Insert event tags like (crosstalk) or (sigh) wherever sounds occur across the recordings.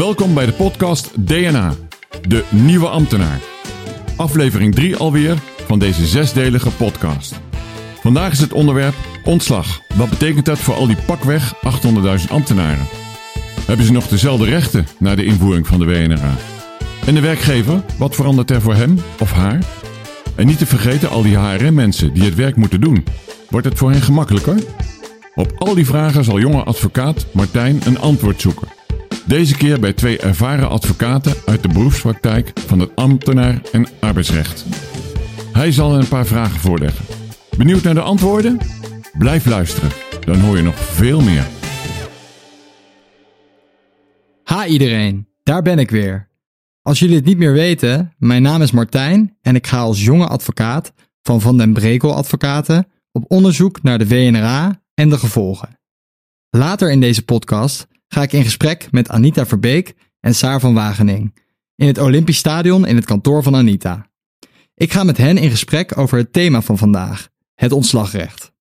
Welkom bij de podcast DNA, de nieuwe ambtenaar. Aflevering 3 alweer van deze zesdelige podcast. Vandaag is het onderwerp ontslag. Wat betekent dat voor al die pakweg 800.000 ambtenaren? Hebben ze nog dezelfde rechten na de invoering van de WNRA? En de werkgever, wat verandert er voor hem of haar? En niet te vergeten al die HRM-mensen die het werk moeten doen. Wordt het voor hen gemakkelijker? Op al die vragen zal jonge advocaat Martijn een antwoord zoeken. Deze keer bij twee ervaren advocaten uit de beroepspraktijk van het ambtenaar- en arbeidsrecht. Hij zal een paar vragen voorleggen. Benieuwd naar de antwoorden? Blijf luisteren, dan hoor je nog veel meer. Ha iedereen, daar ben ik weer. Als jullie het niet meer weten, mijn naam is Martijn en ik ga als jonge advocaat van Van den Brekel Advocaten op onderzoek naar de WNRA en de gevolgen. Later in deze podcast ga ik in gesprek met Anita Verbeek en Saar van Wagening in het Olympisch Stadion in het kantoor van Anita. Ik ga met hen in gesprek over het thema van vandaag, het ontslagrecht.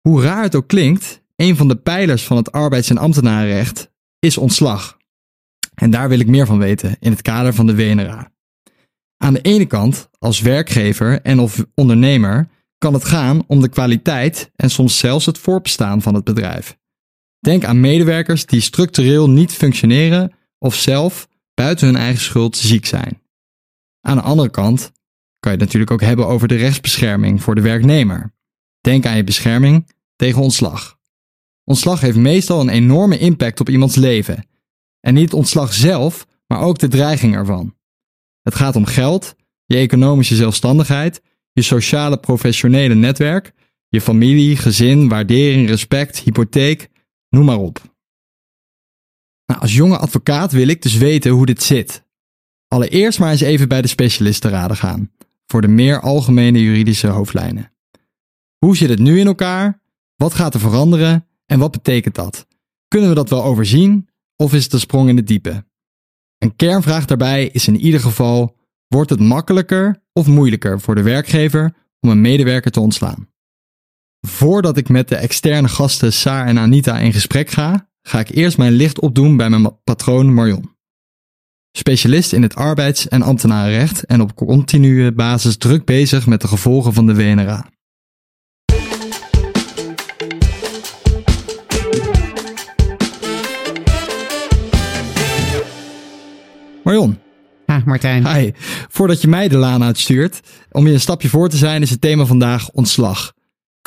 Hoe raar het ook klinkt, een van de pijlers van het arbeids- en ambtenarenrecht is ontslag. En daar wil ik meer van weten in het kader van de WNRA. Aan de ene kant, als werkgever en of ondernemer, kan het gaan om de kwaliteit en soms zelfs het voorbestaan van het bedrijf. Denk aan medewerkers die structureel niet functioneren of zelf buiten hun eigen schuld ziek zijn. Aan de andere kant kan je het natuurlijk ook hebben over de rechtsbescherming voor de werknemer. Denk aan je bescherming tegen ontslag. Ontslag heeft meestal een enorme impact op iemands leven. En niet het ontslag zelf, maar ook de dreiging ervan. Het gaat om geld, je economische zelfstandigheid, je sociale professionele netwerk, je familie, gezin, waardering, respect, hypotheek, noem maar op. Nou, als jonge advocaat wil ik dus weten hoe dit zit. Allereerst maar eens even bij de specialisten raden gaan, voor de meer algemene juridische hoofdlijnen. Hoe zit het nu in elkaar? Wat gaat er veranderen en wat betekent dat? Kunnen we dat wel overzien of is het een sprong in het diepe? Een kernvraag daarbij is in ieder geval: wordt het makkelijker of moeilijker voor de werkgever om een medewerker te ontslaan? Voordat ik met de externe gasten Saar en Anita in gesprek ga, ga ik eerst mijn licht opdoen bij mijn patroon Marion. Specialist in het arbeids- en ambtenarenrecht en op continue basis druk bezig met de gevolgen van de WNRA. Marion, Ah, Martijn. hi. Voordat je mij de laan uitstuurt, om je een stapje voor te zijn, is het thema vandaag ontslag.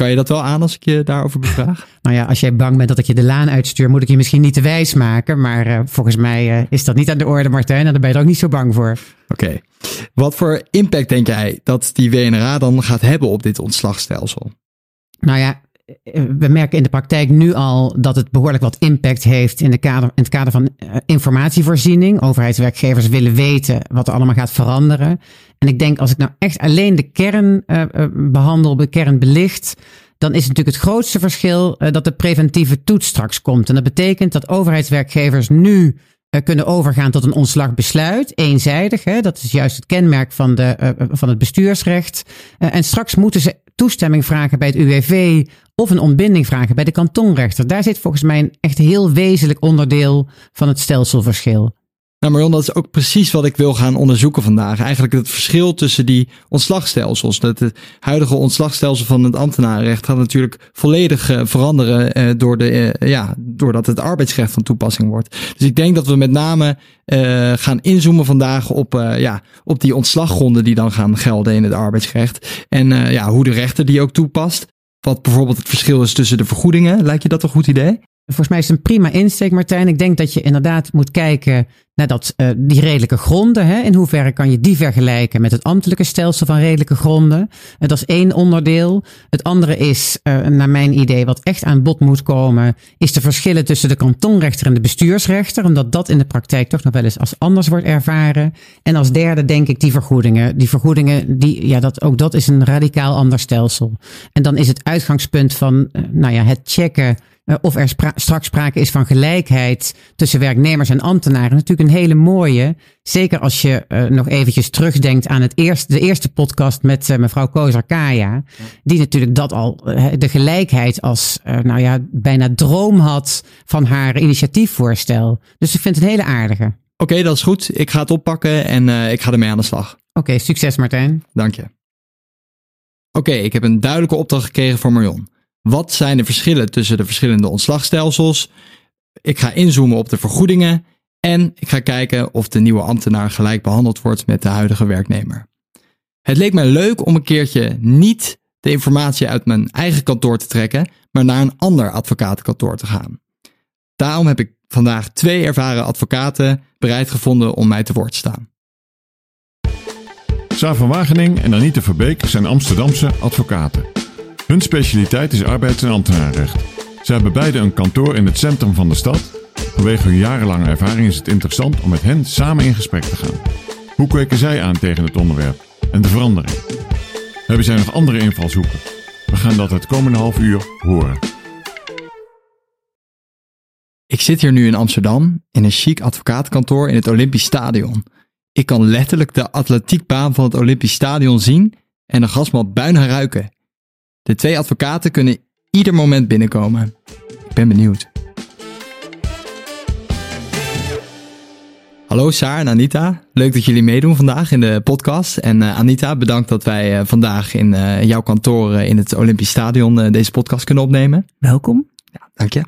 Kan je dat wel aan als ik je daarover bevraag? (laughs) Nou ja, als jij bang bent dat ik je de laan uitstuur, moet ik je misschien niet te wijs maken. Maar eh, volgens mij eh, is dat niet aan de orde, Martijn. En daar ben je er ook niet zo bang voor. Oké. Wat voor impact denk jij dat die WNRA dan gaat hebben op dit ontslagstelsel? Nou ja, we merken in de praktijk nu al dat het behoorlijk wat impact heeft in, de kader, in het kader van eh, informatievoorziening. Overheidswerkgevers willen weten wat er allemaal gaat veranderen. En ik denk als ik nou echt alleen de kern uh, behandel, de kern belicht, dan is natuurlijk het grootste verschil dat de preventieve toets straks komt. En dat betekent dat overheidswerkgevers nu kunnen overgaan tot een ontslagbesluit, eenzijdig. Hè? Dat is juist het kenmerk van, de, uh, van het bestuursrecht. en straks moeten ze toestemming vragen bij het UWV of een ontbinding vragen bij de kantonrechter. Daar zit volgens mij een echt heel wezenlijk onderdeel van het stelselverschil. Nou Marion, dat is ook precies wat ik wil gaan onderzoeken vandaag. Eigenlijk het verschil tussen die ontslagstelsels. Dat het huidige ontslagstelsel van het ambtenarenrecht gaat natuurlijk volledig uh, veranderen uh, door de, uh, ja, doordat het arbeidsrecht van toepassing wordt. Dus ik denk dat we met name gaan inzoomen vandaag op, ja, op die ontslaggronden die dan gaan gelden in het arbeidsrecht. En ja, hoe de rechter die ook toepast. Wat bijvoorbeeld het verschil is tussen de vergoedingen. Lijkt je dat een goed idee? Volgens mij is het een prima insteek, Martijn. Ik denk dat je inderdaad moet kijken naar dat, uh, die redelijke gronden. Hè? In hoeverre kan je die vergelijken met het ambtelijke stelsel van redelijke gronden? Uh, dat is één onderdeel. Het andere is, uh, naar mijn idee, wat echt aan bod moet komen, is de verschillen tussen de kantonrechter en de bestuursrechter. Omdat dat in de praktijk toch nog wel eens als anders wordt ervaren. En als derde denk ik die vergoedingen. Die vergoedingen, die, ja, dat, ook dat is een radicaal ander stelsel. En dan is het uitgangspunt van nou ja, het checken of er spra straks sprake is van gelijkheid tussen werknemers en ambtenaren. Natuurlijk een hele mooie. Zeker als je uh, nog eventjes terugdenkt aan het eerste, de eerste podcast met uh, mevrouw Kozer Kaya. Die natuurlijk dat al, de gelijkheid als, nou ja, bijna droom had van haar initiatiefvoorstel. Dus ik vind het een hele aardige. Oké, okay, dat is goed. Ik ga het oppakken en ik ga ermee aan de slag. Oké, okay, succes Martijn. Dank je. Oké, okay, ik heb een duidelijke opdracht gekregen voor Marion. Wat zijn de verschillen tussen de verschillende ontslagstelsels? Ik ga inzoomen op de vergoedingen en ik ga kijken of de nieuwe ambtenaar gelijk behandeld wordt met de huidige werknemer. Het leek mij leuk om een keertje niet de informatie uit mijn eigen kantoor te trekken, maar naar een ander advocatenkantoor te gaan. Daarom heb ik vandaag twee ervaren advocaten bereid gevonden om mij te woord te staan. Saar van Wagening en Anita Verbeek zijn Amsterdamse advocaten. Hun specialiteit is arbeids- en ambtenarenrecht. Ze hebben beide een kantoor in het centrum van de stad. Vanwege hun jarenlange ervaring is het interessant om met hen samen in gesprek te gaan. Hoe keken zij aan tegen het onderwerp en de verandering? Hebben zij nog andere invalshoeken? We gaan dat het komende half uur horen. Ik zit hier nu in Amsterdam in een chic advocaatkantoor in het Olympisch Stadion. Ik kan letterlijk de atletiekbaan van het Olympisch Stadion zien en de gasmat bijna ruiken. De twee advocaten kunnen ieder moment binnenkomen. Ik ben benieuwd. Hallo Saar en Anita. Leuk dat jullie meedoen vandaag in de podcast. En uh, Anita, bedankt dat wij uh, vandaag in uh, jouw kantoor in het Olympisch Stadion deze podcast kunnen opnemen. Welkom. Ja, dank je.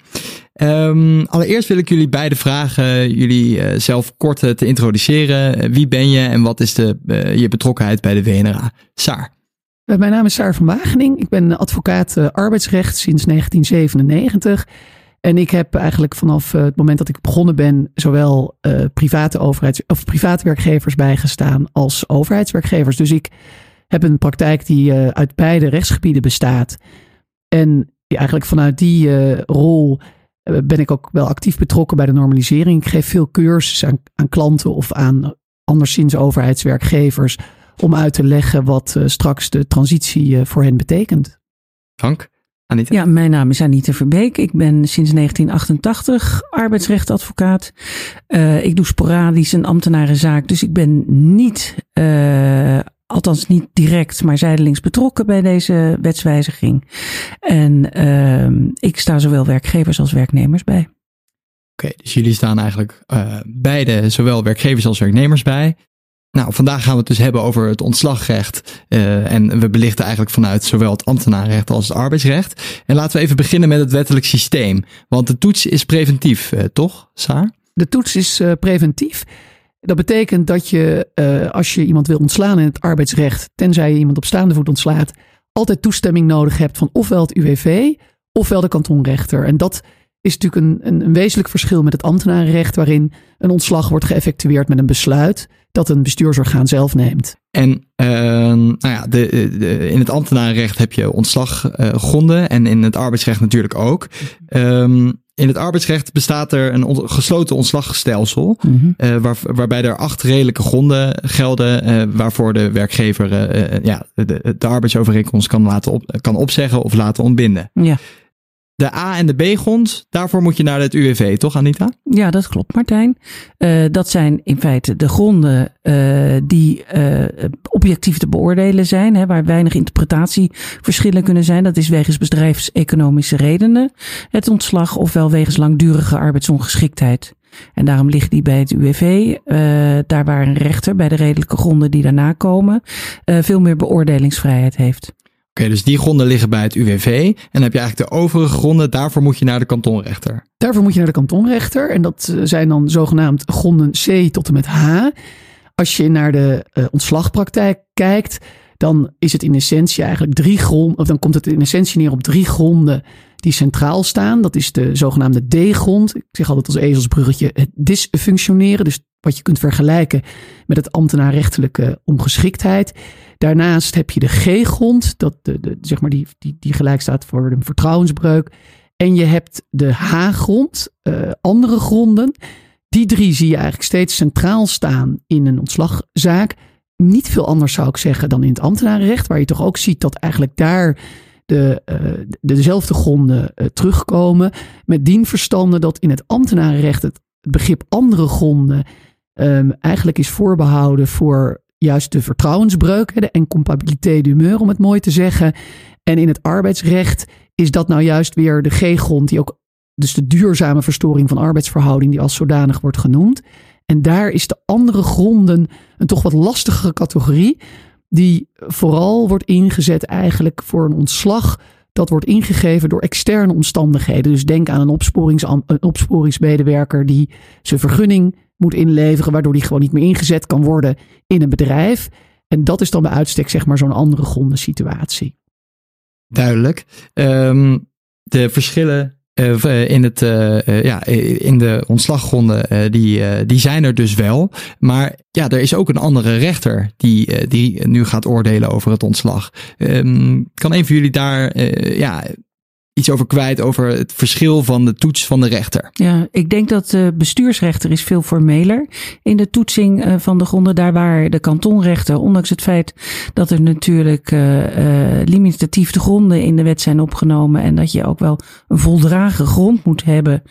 Um, allereerst wil ik jullie beide vragen jullie zelf kort te introduceren. wie ben je en wat is de, je betrokkenheid bij de WNRA? Saar. Eh, mijn naam is Saar van Wagening. Ik ben advocaat uh, arbeidsrecht sinds 1997. En ik heb eigenlijk vanaf uh, het moment dat ik begonnen ben, zowel private, overheids, of private werkgevers bijgestaan als overheidswerkgevers. Dus ik heb een praktijk die uit beide rechtsgebieden bestaat. En eigenlijk vanuit die rol ben ik ook wel actief betrokken bij de normalisering. Ik geef veel cursussen aan, aan klanten of aan anderszins overheidswerkgevers om uit te leggen wat uh, straks de transitie uh, voor hen betekent. Dank. Anita? Ja, mijn naam is Anita Verbeek. Ik ben sinds 1988 arbeidsrechtadvocaat. Uh, ik doe sporadisch een ambtenarenzaak, dus ik ben niet, althans niet direct, maar zijdelings betrokken bij deze wetswijziging. En ehm, ik sta zowel werkgevers als werknemers bij. Oké, okay, dus jullie staan eigenlijk beide, zowel werkgevers als werknemers bij. Nou, vandaag gaan we het dus hebben over het ontslagrecht. Uh, en we belichten eigenlijk vanuit zowel het ambtenarenrecht als het arbeidsrecht. En laten we even beginnen met het wettelijk systeem. Want de toets is preventief, uh, toch, Saar? De toets is uh, preventief. Dat betekent dat je, als je iemand wil ontslaan in het arbeidsrecht, tenzij je iemand op staande voet ontslaat, altijd toestemming nodig hebt van ofwel het UWV ofwel de kantonrechter. En dat is natuurlijk een, een, een wezenlijk verschil met het ambtenarenrecht, waarin een ontslag wordt geëffectueerd met een besluit dat een bestuursorgaan zelf neemt. En uh, nou ja, de, de, in het ambtenarenrecht heb je ontslaggronden uh, en in het arbeidsrecht natuurlijk ook. Um, in het arbeidsrecht bestaat er een on gesloten ontslagstelsel, mm -hmm. uh, waar, waarbij er acht redelijke gronden gelden, uh, waarvoor de werkgever ja, de, de arbeidsovereenkomst kan, laten op, kan opzeggen of laten ontbinden. Ja. De A- en de B-grond, daarvoor moet je naar het UWV, toch Anita? Ja, dat klopt Martijn. Uh, dat zijn in feite de gronden uh, die uh, objectief te beoordelen zijn, hè, waar weinig interpretatieverschillen kunnen zijn. Dat is wegens bedrijfseconomische redenen het ontslag ofwel wegens langdurige arbeidsongeschiktheid. En daarom ligt die bij het UWV, daar waar een rechter bij de redelijke gronden die daarna komen, veel meer beoordelingsvrijheid heeft. Oké, dus die gronden liggen bij het UWV. En dan heb je eigenlijk de overige gronden, daarvoor moet je naar de kantonrechter. Daarvoor moet je naar de kantonrechter. En dat zijn dan zogenaamd gronden C tot en met H. Als je naar de uh, ontslagpraktijk kijkt, dan is het in essentie eigenlijk drie gronden, of dan komt het in essentie neer op drie gronden die centraal staan. Dat is de zogenaamde D-grond. Ik zeg altijd als ezelsbruggetje het dysfunctioneren. Dus wat je kunt vergelijken met het ambtenaarrechtelijke ongeschiktheid. Daarnaast heb je de G-grond, dat de, de, zeg maar die, die, die gelijk staat voor een vertrouwensbreuk. En je hebt de H-grond, uh, andere gronden. Die drie zie je eigenlijk steeds centraal staan in een ontslagzaak. Niet veel anders zou ik zeggen dan in het ambtenarenrecht, waar je toch ook ziet dat eigenlijk daar de, uh, dezelfde gronden uh, terugkomen. Met dien verstande dat in het ambtenarenrecht het, begrip andere gronden um, eigenlijk is voorbehouden voor juist de vertrouwensbreuk, de incompatibilité d'humeur om het mooi te zeggen. En in het arbeidsrecht is dat nou juist weer de G-grond, die ook, dus de duurzame verstoring van arbeidsverhouding, die als zodanig wordt genoemd. En daar is de andere gronden een toch wat lastigere categorie, die vooral wordt ingezet eigenlijk voor een ontslag dat wordt ingegeven door externe omstandigheden. Dus denk aan een, opsporings, een opsporingsmedewerker die zijn vergunning moet inleveren, waardoor die gewoon niet meer ingezet kan worden in een bedrijf. En dat is dan bij uitstek zeg maar zo'n andere grondensituatie. Duidelijk. Um, de verschillen uh, in, het, uh, ja, in de ontslaggronden, die, die zijn er dus wel. Maar ja, er is ook een andere rechter die, die nu gaat oordelen over het ontslag. Um, kan een van jullie daar ja, iets over kwijt over het verschil van de toets van de rechter. Ja, ik denk dat de bestuursrechter is veel formeler in de toetsing eh, van de gronden. Daar waar de kantonrechter, ondanks het feit dat er natuurlijk uh, uh, limitatief de gronden in de wet zijn opgenomen en dat je ook wel een voldragen grond moet hebben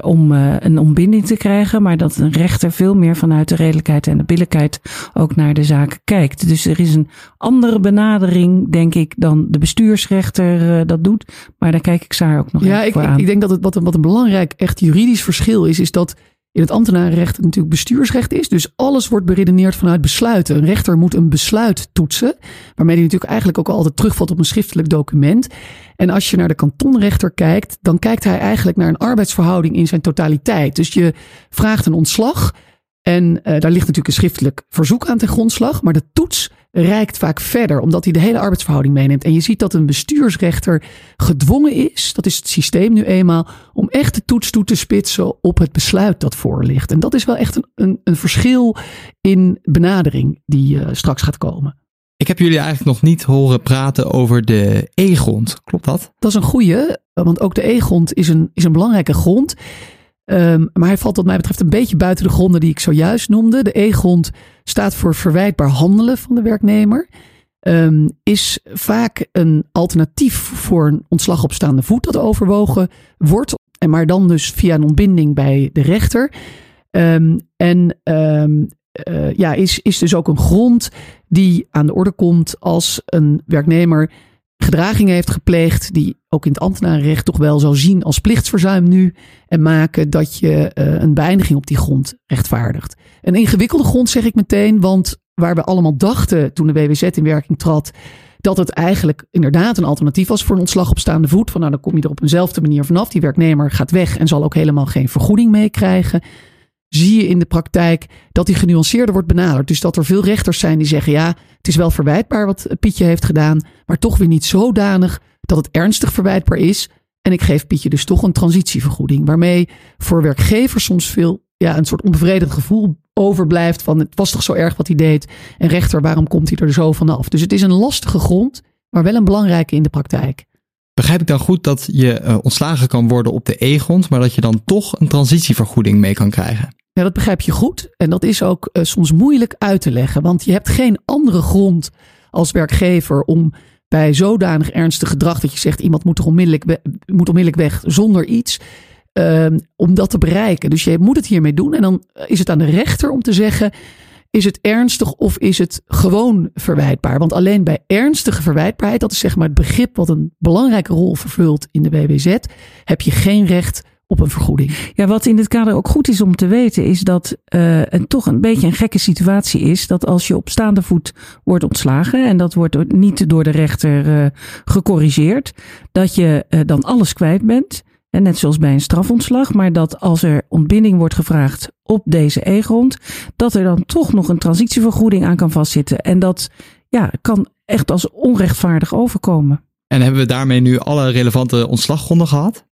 om een ontbinding te krijgen, maar dat een rechter veel meer vanuit de redelijkheid en de billijkheid ook naar de zaken kijkt. Dus er is een andere benadering, denk ik, dan de bestuursrechter dat doet. Maar daar kijk ik Saar ook nog ja, ik, aan. ik denk dat het wat een, wat een belangrijk echt juridisch verschil is, is dat in het ambtenarenrecht het natuurlijk bestuursrecht is. Dus alles wordt beredeneerd vanuit besluiten. Een rechter moet een besluit toetsen. Waarmee hij natuurlijk eigenlijk ook altijd terugvalt op een schriftelijk document. En als je naar de kantonrechter kijkt, dan kijkt hij eigenlijk naar een arbeidsverhouding in zijn totaliteit. Dus je vraagt een ontslag. En uh, daar ligt natuurlijk een schriftelijk verzoek aan ten grondslag. Maar de toets reikt vaak verder, omdat hij de hele arbeidsverhouding meeneemt. En je ziet dat een bestuursrechter gedwongen is, dat is het systeem nu eenmaal, om echt de toets toe te spitsen op het besluit dat voor ligt. En dat is wel echt een, een, een verschil in benadering die uh, straks gaat komen. Ik heb jullie eigenlijk nog niet horen praten over de E-grond. Klopt dat? Dat is een goede, want ook de E-grond is een, is een belangrijke grond. Um, maar hij valt wat mij betreft een beetje buiten de gronden die ik zojuist noemde. De E-grond staat voor verwijtbaar handelen van de werknemer. Um, is vaak een alternatief voor een ontslag op staande voet dat overwogen wordt. En maar dan dus via een ontbinding bij de rechter. Um, en uh, ja, is, is dus ook een grond die aan de orde komt als een werknemer gedragingen heeft gepleegd die ook in het ambtenarenrecht toch wel zou zien als plichtsverzuim nu en maken dat je uh, een beëindiging op die grond rechtvaardigt. Een ingewikkelde grond zeg ik meteen, want waar we allemaal dachten toen de WWZ in werking trad, dat het eigenlijk inderdaad een alternatief was voor een ontslag op staande voet. Van nou, dan kom je er op eenzelfde manier vanaf. Die werknemer gaat weg en zal ook helemaal geen vergoeding meekrijgen zie je in de praktijk dat die genuanceerder wordt benaderd. Dus dat er veel rechters zijn die zeggen: ja, het is wel verwijtbaar wat Pietje heeft gedaan, maar toch weer niet zodanig dat het ernstig verwijtbaar is. En ik geef Pietje dus toch een transitievergoeding. Waarmee voor werkgevers soms veel ja, een soort onbevredigend gevoel overblijft van het was toch zo erg wat hij deed. En rechter, waarom komt hij er zo vanaf? Dus het is een lastige grond, maar wel een belangrijke in de praktijk. Begrijp ik dan goed dat je uh, ontslagen kan worden op de E-grond, maar dat je dan toch een transitievergoeding mee kan krijgen? Ja, dat begrijp je goed. En dat is ook uh, soms moeilijk uit te leggen. Want je hebt geen andere grond als werkgever om bij zodanig ernstig gedrag dat je zegt iemand moet er onmiddellijk, moet onmiddellijk weg zonder iets. Uh, om dat te bereiken. Dus je moet het hiermee doen. En dan is het aan de rechter om te zeggen. Is het ernstig of is het gewoon verwijtbaar? Want alleen bij ernstige verwijtbaarheid, dat is zeg maar het begrip wat een belangrijke rol vervult in de WWZ, heb je geen recht op een vergoeding. Ja, wat in dit kader ook goed is om te weten, is dat uh, het toch een beetje een gekke situatie is. Dat als je op staande voet wordt ontslagen, en dat wordt niet door de rechter uh, gecorrigeerd, dat je uh, dan alles kwijt bent. En net zoals bij een strafontslag, maar dat als er ontbinding wordt gevraagd op deze E-grond, dat er dan toch nog een transitievergoeding aan kan vastzitten. En dat ja, kan echt als onrechtvaardig overkomen. En hebben we daarmee nu alle relevante ontslaggronden gehad?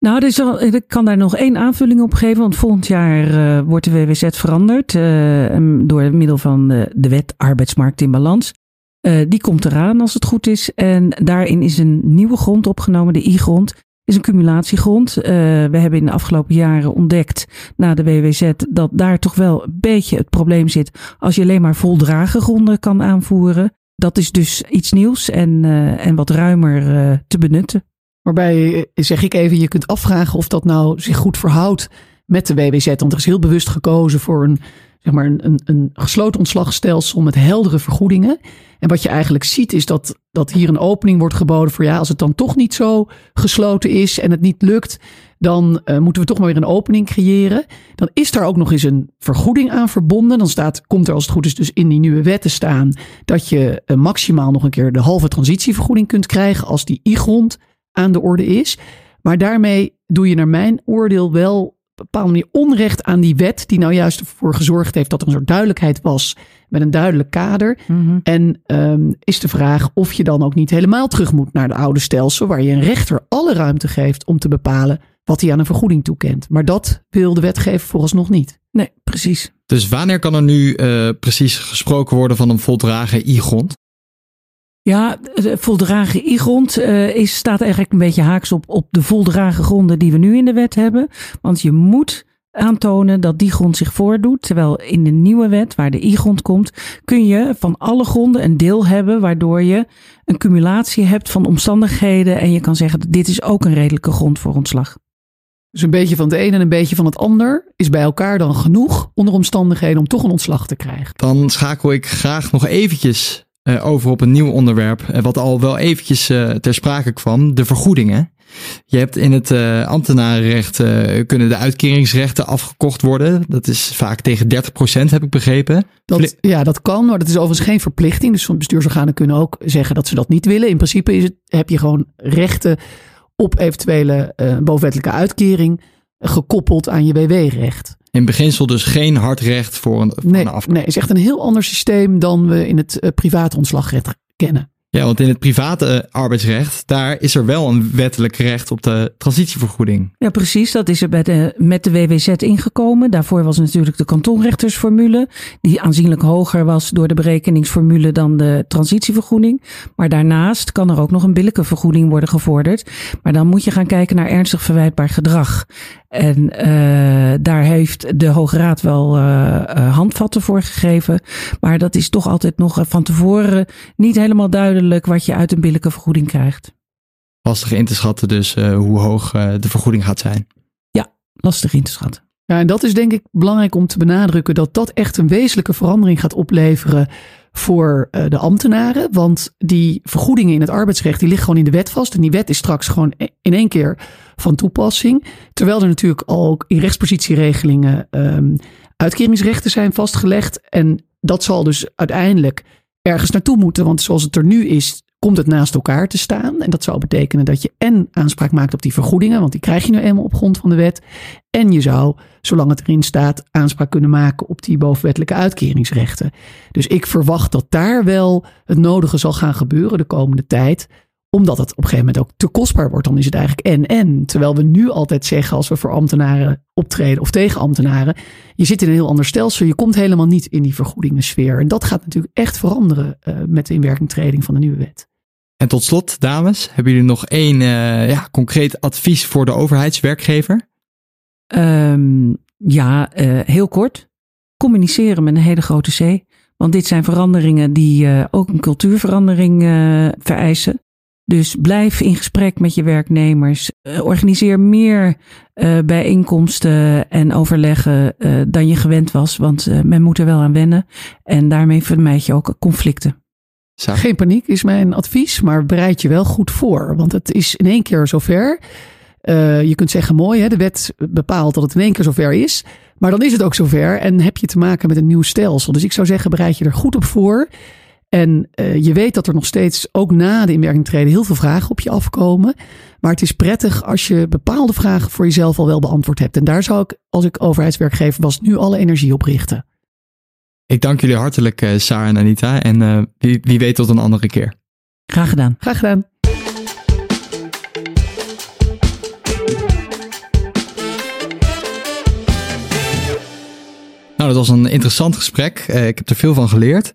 Nou, dus ik kan daar nog één aanvulling op geven. Want volgend jaar uh, wordt de WWZ veranderd uh, door middel van de, wet arbeidsmarkt in balans. Uh, die komt eraan als het goed is. En daarin is een nieuwe grond opgenomen, de I-grond. Is een cumulatiegrond. we hebben in de afgelopen jaren ontdekt na de WWZ dat daar toch wel een beetje het probleem zit als je alleen maar voldragen gronden kan aanvoeren. dat is dus iets nieuws en, en wat ruimer te benutten. Waarbij zeg ik even, je kunt afvragen of dat nou zich goed verhoudt met de WWZ. Want er is heel bewust gekozen voor een, zeg maar een, een, een gesloten ontslagstelsel met heldere vergoedingen. En wat je eigenlijk ziet is dat, dat hier een opening wordt geboden voor ja, als het dan toch niet zo gesloten is en het niet lukt, dan uh, moeten we toch maar weer een opening creëren. Dan is daar ook nog eens een vergoeding aan verbonden. Dan staat, komt er als het goed is dus in die nieuwe wetten staan dat je uh, maximaal nog een keer de halve transitievergoeding kunt krijgen als die i-grond aan de orde is. Maar daarmee doe je naar mijn oordeel wel op een bepaalde manier onrecht aan die wet, die nou juist ervoor gezorgd heeft dat er een soort duidelijkheid was met een duidelijk kader. Mm -hmm. En um, is de vraag of je dan ook niet helemaal terug moet naar de oude stelsel, waar je een rechter alle ruimte geeft om te bepalen wat hij aan een vergoeding toekent. Maar dat wil de wetgever vooralsnog niet. Nee, precies. Dus wanneer kan er nu uh, precies gesproken worden van een voldragen i-grond? Ja, de voldragen i-grond uh, is, staat eigenlijk een beetje haaks op, op de voldragen gronden die we nu in de wet hebben. Want je moet aantonen dat die grond zich voordoet. Terwijl in de nieuwe wet, waar de i-grond komt, kun je van alle gronden een deel hebben, waardoor je een cumulatie hebt van omstandigheden. En je kan zeggen, dit is ook een redelijke grond voor ontslag. Dus een beetje van het een en een beetje van het ander is bij elkaar dan genoeg onder omstandigheden om toch een ontslag te krijgen. Dan schakel ik graag nog eventjes uh, over op een nieuw onderwerp, uh, wat al wel eventjes uh, ter sprake kwam, de vergoedingen. Je hebt in het ambtenarenrecht kunnen de uitkeringsrechten afgekocht worden. Dat is vaak tegen 30% heb ik begrepen. Dat, ja, dat kan, maar dat is overigens geen verplichting. Dus bestuursorganen kunnen ook zeggen dat ze dat niet willen. In principe is het, heb je gewoon rechten op eventuele bovenwettelijke uitkering gekoppeld aan je WW-recht. In beginsel dus geen hard recht voor een, voor nee, een. Nee, het is echt een heel ander systeem dan we in het uh, private ontslagrecht kennen. Ja, want in het private arbeidsrecht, daar is er wel een wettelijk recht op de transitievergoeding. Ja, precies. Dat is er bij de, met de WWZ ingekomen. Daarvoor was natuurlijk de kantonrechtersformule, die aanzienlijk hoger was door de berekeningsformule dan de transitievergoeding. Maar daarnaast kan er ook nog een billijke vergoeding worden gevorderd. Maar dan moet je gaan kijken naar ernstig verwijtbaar gedrag. En uh, daar heeft de Hoge Raad wel uh, handvatten voor gegeven. Maar dat is toch altijd nog van tevoren niet helemaal duidelijk wat je uit een billijke vergoeding krijgt. Lastig in te schatten dus hoe hoog de vergoeding gaat zijn. Ja, lastig in te schatten. Ja, en dat is denk ik belangrijk om te benadrukken dat dat echt een wezenlijke verandering gaat opleveren voor uh, de ambtenaren. Want die vergoedingen in het arbeidsrecht, die liggen gewoon in de wet vast. En die wet is straks gewoon in één keer van toepassing. Terwijl er natuurlijk al in rechtspositieregelingen um, uitkeringsrechten zijn vastgelegd. En dat zal dus uiteindelijk ergens naartoe moeten. Want zoals het er nu is, komt het naast elkaar te staan. En dat zou betekenen dat je en aanspraak maakt op die vergoedingen, want die krijg je nu eenmaal op grond van de wet. En je zou, zolang het erin staat, aanspraak kunnen maken op die bovenwettelijke uitkeringsrechten. Dus ik verwacht dat daar wel het nodige zal gaan gebeuren de komende tijd omdat het op een gegeven moment ook te kostbaar wordt, dan is het eigenlijk en-en. Terwijl we nu altijd zeggen, als we voor ambtenaren optreden of tegen ambtenaren, je zit in een heel ander stelsel, je komt helemaal niet in die vergoedingensfeer. En dat gaat natuurlijk echt veranderen uh, met de inwerkingtreding van de nieuwe wet. En tot slot, dames, hebben jullie nog één uh, ja, concreet advies voor de overheidswerkgever? Um, ja, uh, heel kort. Communiceren met een hele grote C. Want dit zijn veranderingen die uh, ook een cultuurverandering vereisen. Dus blijf in gesprek met je werknemers. Uh, organiseer meer uh, bijeenkomsten en overleggen uh, dan je gewend was. Want men moet er wel aan wennen. En daarmee vermijd je ook conflicten. Zo. Geen paniek is mijn advies, maar bereid je wel goed voor. Want het is in één keer zover. je kunt zeggen mooi, hè, de wet bepaalt dat het in één keer zover is. Maar dan is het ook zover en heb je te maken met een nieuw stelsel. Dus ik zou zeggen, bereid je er goed op voor. En uh, je weet dat er nog steeds, ook na de inwerking treden, heel veel vragen op je afkomen. Maar het is prettig als je bepaalde vragen voor jezelf al wel beantwoord hebt. En daar zou ik, als ik overheidswerkgever was, nu alle energie op richten. Ik dank jullie hartelijk, uh, Sarah en Anita. En uh, wie, wie weet tot een andere keer. Graag gedaan. Graag gedaan. Dat was een interessant gesprek. Uh, ik heb er veel van geleerd.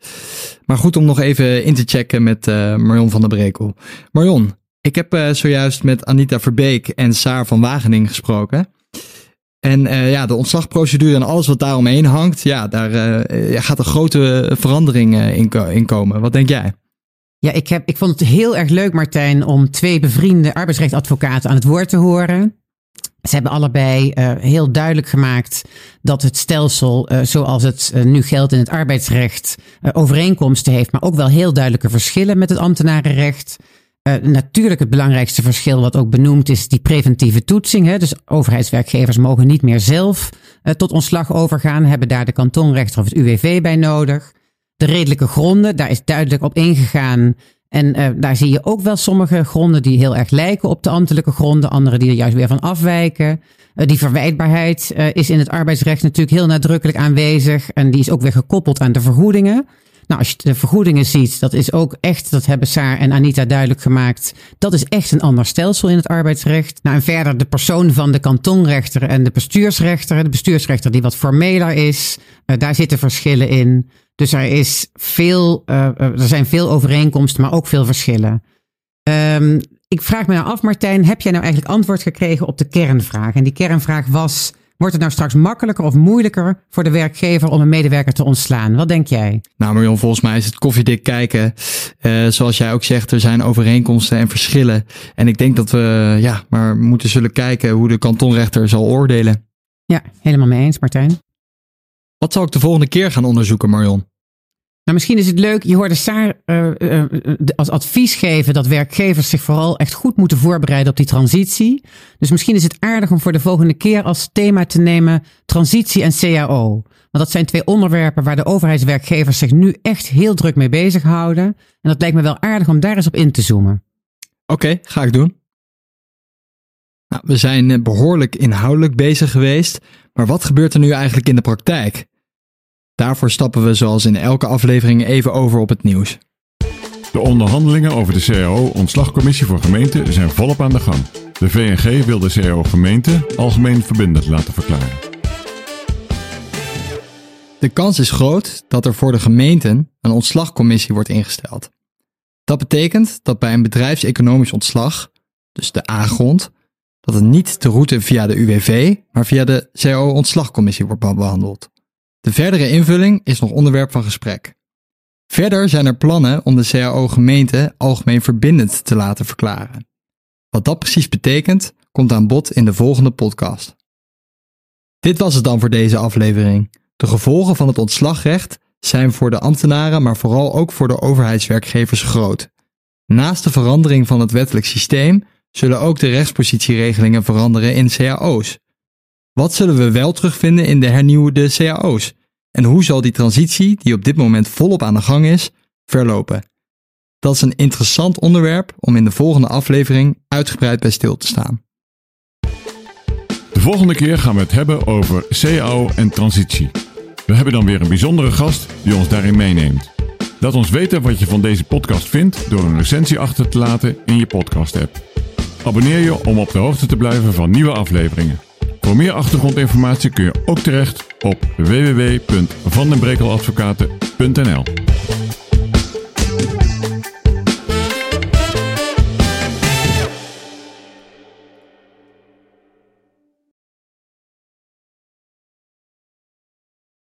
Maar goed om nog even in te checken met uh, Marion van der Brekel. Marion, ik heb uh, zojuist met Anita Verbeek en Saar van Wageningen gesproken. En ja, de ontslagprocedure en alles wat daaromheen hangt, ja, daar gaat een grote verandering in, in komen. Wat denk jij? Ja, ik, heb, ik vond het heel erg leuk, Martijn, om twee bevriende arbeidsrechtadvocaten aan het woord te horen. Ze hebben allebei uh, heel duidelijk gemaakt dat het stelsel uh, zoals het uh, nu geldt in het arbeidsrecht overeenkomsten heeft, maar ook wel heel duidelijke verschillen met het ambtenarenrecht. natuurlijk het belangrijkste verschil wat ook benoemd is die preventieve toetsing. Hè? Dus overheidswerkgevers mogen niet meer zelf tot ontslag overgaan, hebben daar de kantonrechter of het UWV bij nodig. De redelijke gronden, daar is duidelijk op ingegaan en uh, daar zie je ook wel sommige gronden die heel erg lijken op de ambtelijke gronden, andere die er juist weer van afwijken. Uh, die verwijtbaarheid uh, is in het arbeidsrecht natuurlijk heel nadrukkelijk aanwezig en die is ook weer gekoppeld aan de vergoedingen. Nou, als je de vergoedingen ziet, dat is ook echt, dat hebben Saar en Anita duidelijk gemaakt, dat is echt een ander stelsel in het arbeidsrecht. Nou, en verder de persoon van de kantonrechter en de bestuursrechter. De bestuursrechter die wat formeler is, daar zitten verschillen in. Dus er, is veel, uh, er zijn veel overeenkomsten, maar ook veel verschillen. Um, ik vraag me nou af, Martijn, heb jij nou eigenlijk antwoord gekregen op de kernvraag? En die kernvraag was, wordt het nou straks makkelijker of moeilijker voor de werkgever om een medewerker te ontslaan? Wat denk jij? Nou Marion, volgens mij is het koffiedik kijken. Uh, zoals jij ook zegt, er zijn overeenkomsten en verschillen. En ik denk dat we ja, maar moeten zullen kijken hoe de kantonrechter zal oordelen. Ja, helemaal mee eens, Martijn. Wat zal ik de volgende keer gaan onderzoeken, Marion? Nou, misschien is het leuk, je hoorde Saar uh, uh, als advies geven dat werkgevers zich vooral echt goed moeten voorbereiden op die transitie. Dus misschien is het aardig om voor de volgende keer als thema te nemen transitie en CAO. Want dat zijn twee onderwerpen waar de overheidswerkgevers zich nu echt heel druk mee bezighouden. En dat lijkt me wel aardig om daar eens op in te zoomen. Oké, okay, ga ik doen. Nou, we zijn behoorlijk inhoudelijk bezig geweest, maar wat gebeurt er nu eigenlijk in de praktijk? Daarvoor stappen we zoals in elke aflevering even over op het nieuws. De onderhandelingen over de CAO-ontslagcommissie voor gemeenten zijn volop aan de gang. De VNG wil de CAO-gemeente algemeen verbindend laten verklaren. De kans is groot dat er voor de gemeenten een ontslagcommissie wordt ingesteld. Dat betekent dat bij een bedrijfseconomisch ontslag, dus de A-grond, dat het niet de route via de UWV, maar via de CAO-ontslagcommissie wordt behandeld. De verdere invulling is nog onderwerp van gesprek. Verder zijn er plannen om de CAO-gemeente algemeen verbindend te laten verklaren. Wat dat precies betekent, komt aan bod in de volgende podcast. Dit was het dan voor deze aflevering. De gevolgen van het ontslagrecht zijn voor de ambtenaren, maar vooral ook voor de overheidswerkgevers groot. Naast de verandering van het wettelijk systeem zullen ook de rechtspositieregelingen veranderen in CAO's. Wat zullen we wel terugvinden in de hernieuwde CAO's? En hoe zal die transitie, die op dit moment volop aan de gang is, verlopen? Dat is een interessant onderwerp om in de volgende aflevering uitgebreid bij stil te staan. De volgende keer gaan we het hebben over CAO en transitie. We hebben dan weer een bijzondere gast die ons daarin meeneemt. Laat ons weten wat je van deze podcast vindt door een recensie achter te laten in je podcast-app. Abonneer je om op de hoogte te blijven van nieuwe afleveringen. Voor meer achtergrondinformatie kun je ook terecht op www.vandenbrekeladvocaten.nl